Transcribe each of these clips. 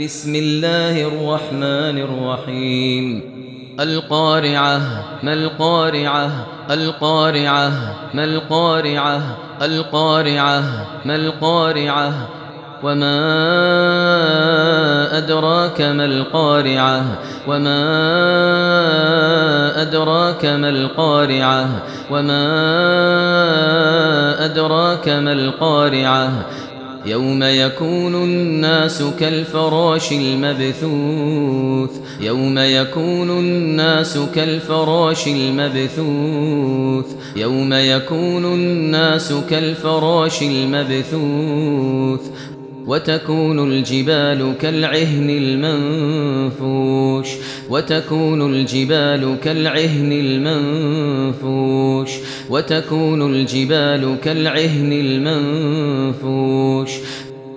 بسم الله الرحمن الرحيم. القارعة ما القارعة؟ القارعة ما القارعة؟ القارعة ما القارعة؟ وما أدراك ما القارعة؟ وما أدراك ما القارعة؟ وما أدراك ما القارعة؟ يوم يكون الناس كالفراش المبثوث يوم يكون الناس كالفراش المبثوث يوم يكون الناس كالفراش المبثوث وتكون الجبال كالعهن المنفوش وتكون الجبال كالعهن المنفوش وتكون الجبال كالعهن المنفوش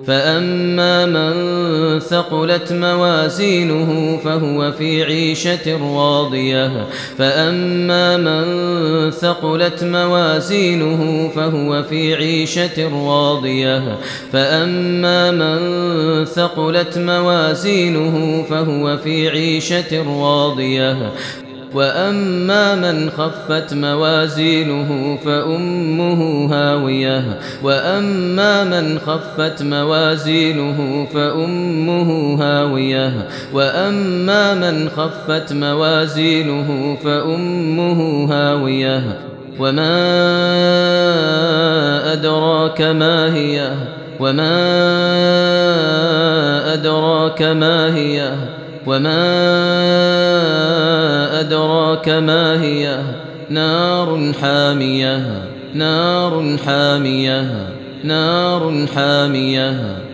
فأما من ثقلت موازينه فهو في عيشة راضية فأما من ثقلت موازينه فهو في عيشة راضية فأما من ثقلت موازينه فهو في عيشة راضية وأما من خفت موازينه فأمه هاوية. وأما من خفت موازينه فأمه هاوية. وأما من خفت موازينه فأمه هاوية. وما أدراك ما هي. وما أدراك ما هي. وما أدراك ما هي. نار حامية نار حامية نار حامية.